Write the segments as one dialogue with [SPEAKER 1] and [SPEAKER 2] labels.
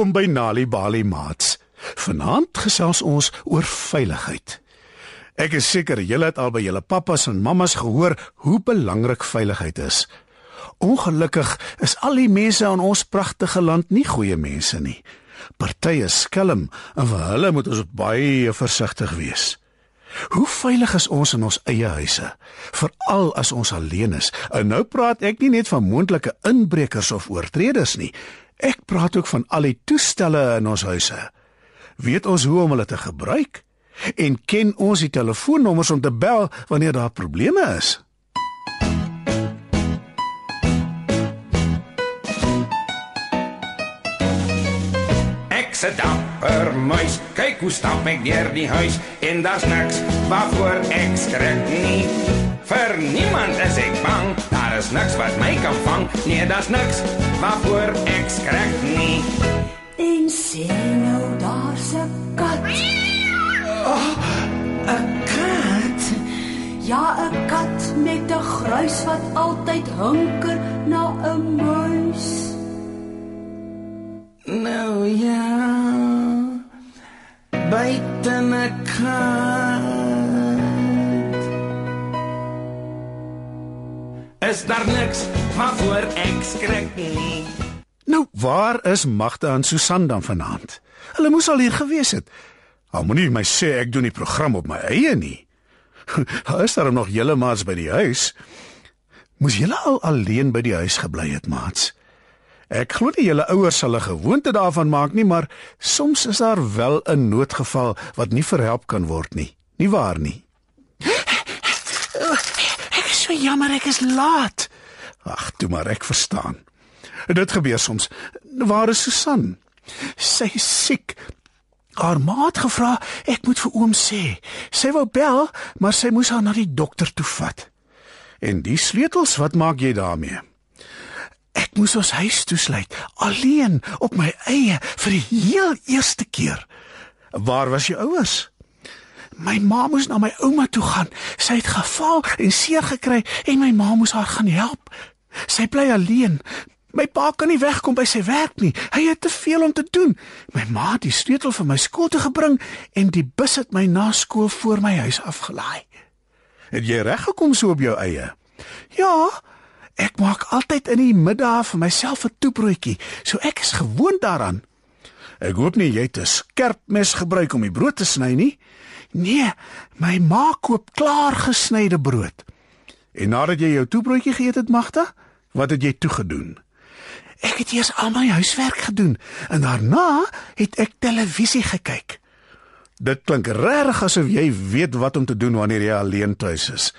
[SPEAKER 1] Welkom by Nali Bali Mats. Vanaand gesels ons oor veiligheid. Ek is seker julle het al by julle pappas en mammas gehoor hoe belangrik veiligheid is. Ongelukkig is al die mense in ons pragtige land nie goeie mense nie. Partye skelm en vir hulle moet ons baie versigtig wees. Hoe veilig is ons in ons eie huise, veral as ons alleen is? En nou praat ek nie net van moontlike inbrekers of oortreders nie. Ek praat ook van al die toestelle in ons huise. Weet ons hoe om hulle te gebruik? En ken ons die telefoonnommers om te bel wanneer daar probleme is?
[SPEAKER 2] Ek se dapper muis, kyk hoe stap ek deur die huis en daar's niks waarvoor ek skrik nie. Vir niemand is ek bang, daar is niks wat my kan vang. Nee, daar's niks waarvoor ek skrik nie.
[SPEAKER 3] En sien nou daar's 'n kat.
[SPEAKER 2] 'n Kat.
[SPEAKER 3] Ja, 'n kat met 'n gruis wat altyd hunker na 'n muis.
[SPEAKER 2] Nou ja. Buite 'n kat. Is daar niks waarvoor ek skrik nie?
[SPEAKER 1] Nou, waar is Magda en Susan dan vanaand? Hulle moes al hier gewees het. Al moenie my sê ek doen die program op my eie nie. Daar is daar nog julle maats by die huis. Moes julle al alleen by die huis gebly het, maats? Ek glo nie julle ouers sal 'n gewoonte daarvan maak nie, maar soms is daar wel 'n noodgeval wat nie verhelp kan word nie. Nie waar nie? So jammer ek is laat. Ag, toe maar ek verstaan. Dit gebeur soms. Waar is Susan? Sy is siek. Haar ma het gevra ek moet vir oom sê. Sy wou bel, maar sy moes haar na die dokter toe vat. En die sleutels, wat maak jy daarmee? Ek moes ons huis toesluit, alleen op my eie vir die heel eerste keer. Waar was jou ouers? My ma moes na my ouma toe gaan. Sy het geval en seer gekry en my ma moes haar gaan help. Sy bly alleen. My pa kan nie wegkom by sy werk nie. Hy het te veel om te doen. My ma het die sleutel vir my skool te gebring en die bus het my na skool voor my huis afgelaai. Het jy reg gekom so op jou eie? Ja, ek maak altyd in die middag vir myself 'n toebroodjie, so ek is gewoond daaraan. Ek hoop nie jy het 'n skerp mes gebruik om die brood te sny nie. Nee, my ma koop klaar gesnyde brood. En nadat jy jou toebroodjie geëet het, Magda, wat het jy toe gedoen? Ek het eers al my huiswerk gedoen en daarna het ek televisie gekyk. Dit klink regtig asof jy weet wat om te doen wanneer jy alleen tuis is.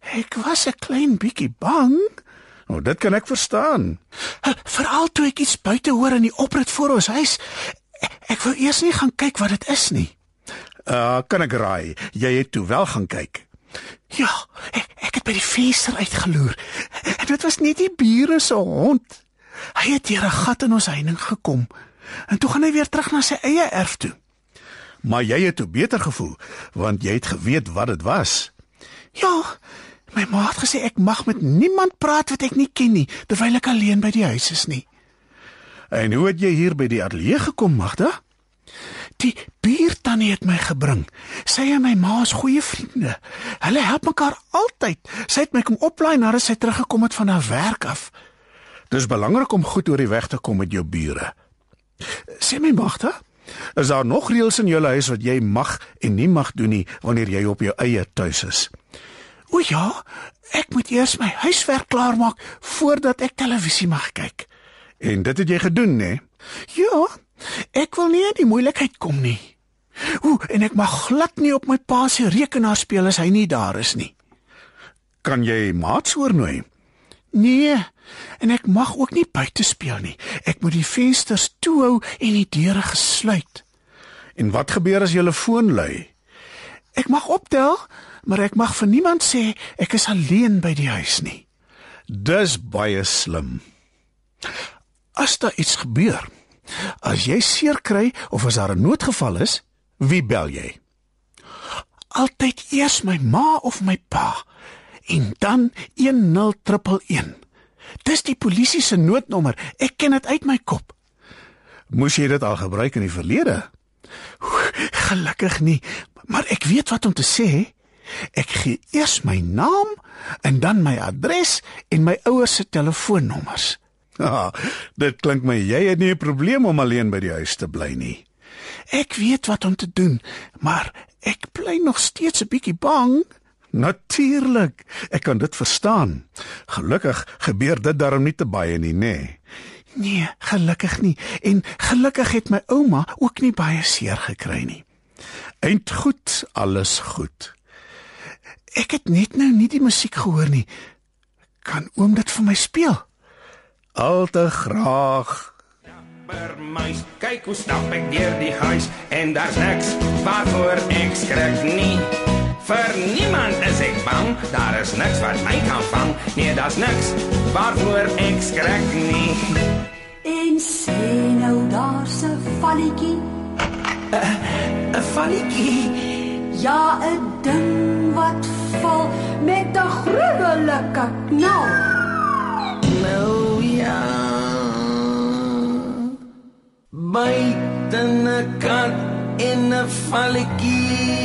[SPEAKER 1] Ek was 'n klein bietjie bang. Nou, dit kan ek verstaan. Veral toe ek iets buite hoor in die oprit voor ons huis. Ek, ek wou eers nie gaan kyk wat dit is nie. Uh, kan ek raai? Jy het toe wel gaan kyk. Ja, ek, ek het by die venster uitgeloer. En dit was net die bure se hond. Hy het deur 'n gat in ons heining gekom. En toe gaan hy weer terug na sy eie erf toe. Maar jy het toe beter gevoel want jy het geweet wat dit was. Ja, my ma het gesê ek mag met niemand praat wat ek nie ken nie terwyl ek alleen by die huis is nie. En hoe het jy hier by die ateljee gekom, Magda? Die buurtannie het my gebring. Sy en my ma is goeie vriende. Hulle help mekaar altyd. Sy het my kom oplaai nadat sy teruggekom het van haar werk af. Dis belangrik om goed oor die weg te kom met jou bure. Sê my Magda, is daar nog reëls in jou huis wat jy mag en nie mag doen nie wanneer jy op jou eie tuis is? O ja, ek moet eers my huiswerk klaarmaak voordat ek televisie mag kyk. En dit het jy gedoen, né? Ja, ek wil nie in die moeilikheid kom nie. O, en ek mag glad nie op my pa se rekenaar speel as hy nie daar is nie. Kan jy maats oornooi? Nee, en ek mag ook nie buite speel nie. Ek moet die vensters toehou en die deure gesluit. En wat gebeur as jou foon lui? Ek mag optel, maar ek mag vir niemand sê ek is alleen by die huis nie. Dis baie slim. As daar iets gebeur, as jy seer kry of as daar 'n noodgeval is, wie bel jy? Altyd eers my ma of my pa en dan 1011. Dis die polisie se noodnommer. Ek ken dit uit my kop. Moes jy dit al gebruik in die verlede? Gelukkig nie, maar ek weet wat om te sê. Ek gee eers my naam en dan my adres en my ouers se telefoonnommers. Ah, dit klink my jy het nie 'n probleem om alleen by die huis te bly nie. Ek weet wat om te doen, maar ek bly nog steeds 'n bietjie bang. Natuurlik, ek kan dit verstaan. Gelukkig gebeur dit darm nie te baie nie, nê? Nee. nee, gelukkig nie. En gelukkig het my ouma ook nie baie seer gekry nie. Eind goed, alles goed. Ek het net nou nie die musiek gehoor nie. Kan oom dit vir my speel? Al te graag.
[SPEAKER 2] Per muis, kyk hoe stap ek deur die huis en daar's niks waarvoor ek skrik nie. Vir niemand is ek bang, daar is niks wat my kan vang. Nee, daar's niks waarvoor ek skrik nie.
[SPEAKER 3] En sê nou daar's 'n valletjie.
[SPEAKER 2] 'n Valletjie.
[SPEAKER 3] Ja, 'n ding wat val met 'n gruwelike knal.
[SPEAKER 2] Ja. Buite 'n kat in 'n valletjie.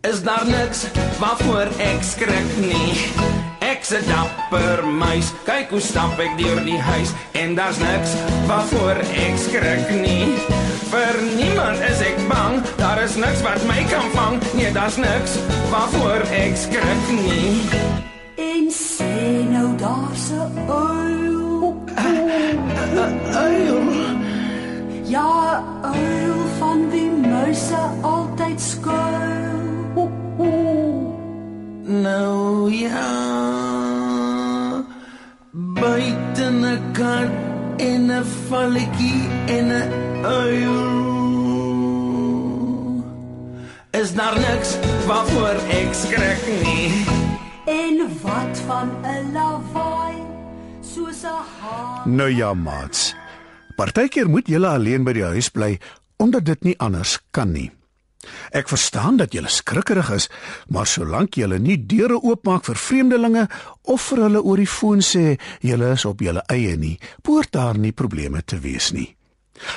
[SPEAKER 2] Is daar niks waarvoor ek skrik nie. Ek's 'n dapper muis. Kyk hoe stap ek deur die huis en daar's niks waarvoor ek skrik nie. Vir niemand is ek bang. Daar is niks wat my kan vang. Nee, daar's niks waarvoor ek skrik nie.
[SPEAKER 3] Sê nou daar's 'n uil.
[SPEAKER 2] Uil.
[SPEAKER 3] Ja, uil van wie muise altyd skuil.
[SPEAKER 2] Nou ja. Buite 'n kat en 'n valletjie en 'n uil. Is daar niks waarvoor ek skrik nie.
[SPEAKER 3] En wat van 'n lawaai soos 'n haan.
[SPEAKER 1] Nou ja, maats. Partykeer moet julle alleen by die huis bly omdat dit nie anders kan nie. Ek verstaan dat julle skrikkerig is, maar solank julle nie deure oopmaak vir vreemdelinge of vir hulle oor die foon sê julle is op julle eie nie, behoort daar nie probleme te wees nie.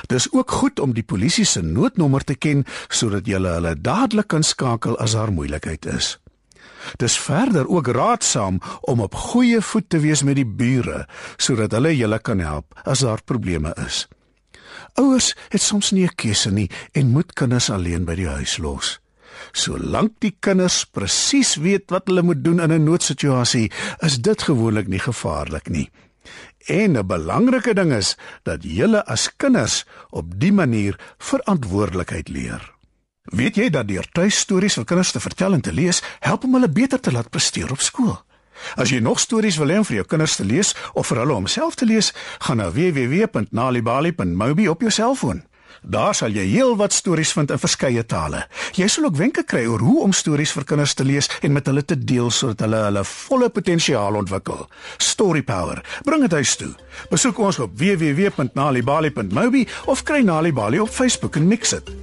[SPEAKER 1] Dis ook goed om die polisie se noodnommer te ken sodat jy hulle dadelik kan skakel as daar moeilikheid is. Dis verder ook raadsaam om op goeie voet te wees met die bure sodat hulle julle kan help as daar probleme is. Ouers het soms nie 'n keuse nie en moet kinders alleen by die huis los. Solank die kinders presies weet wat hulle moet doen in 'n noodsituasie, is dit gewoonlik nie gevaarlik nie. En 'n belangrike ding is dat julle as kinders op die manier verantwoordelikheid leer. Weet jy dat deur tuistories vir kinders te vertel en te lees, help om hulle beter te laat presteer op skool? As jy nog stories wil hê om vir jou kinders te lees of vir hulle om self te lees, gaan na www.nalibali.mobi op jou selfoon. Daar sal jy heelwat stories vind in verskeie tale. Jy sal ook wenke kry oor hoe om stories vir kinders te lees en met hulle te deel sodat hulle hulle volle potensiaal ontwikkel. Story Power. Bring dit huis toe. Besoek ons op www.nalibali.mobi of kry Nalibali op Facebook en mix dit.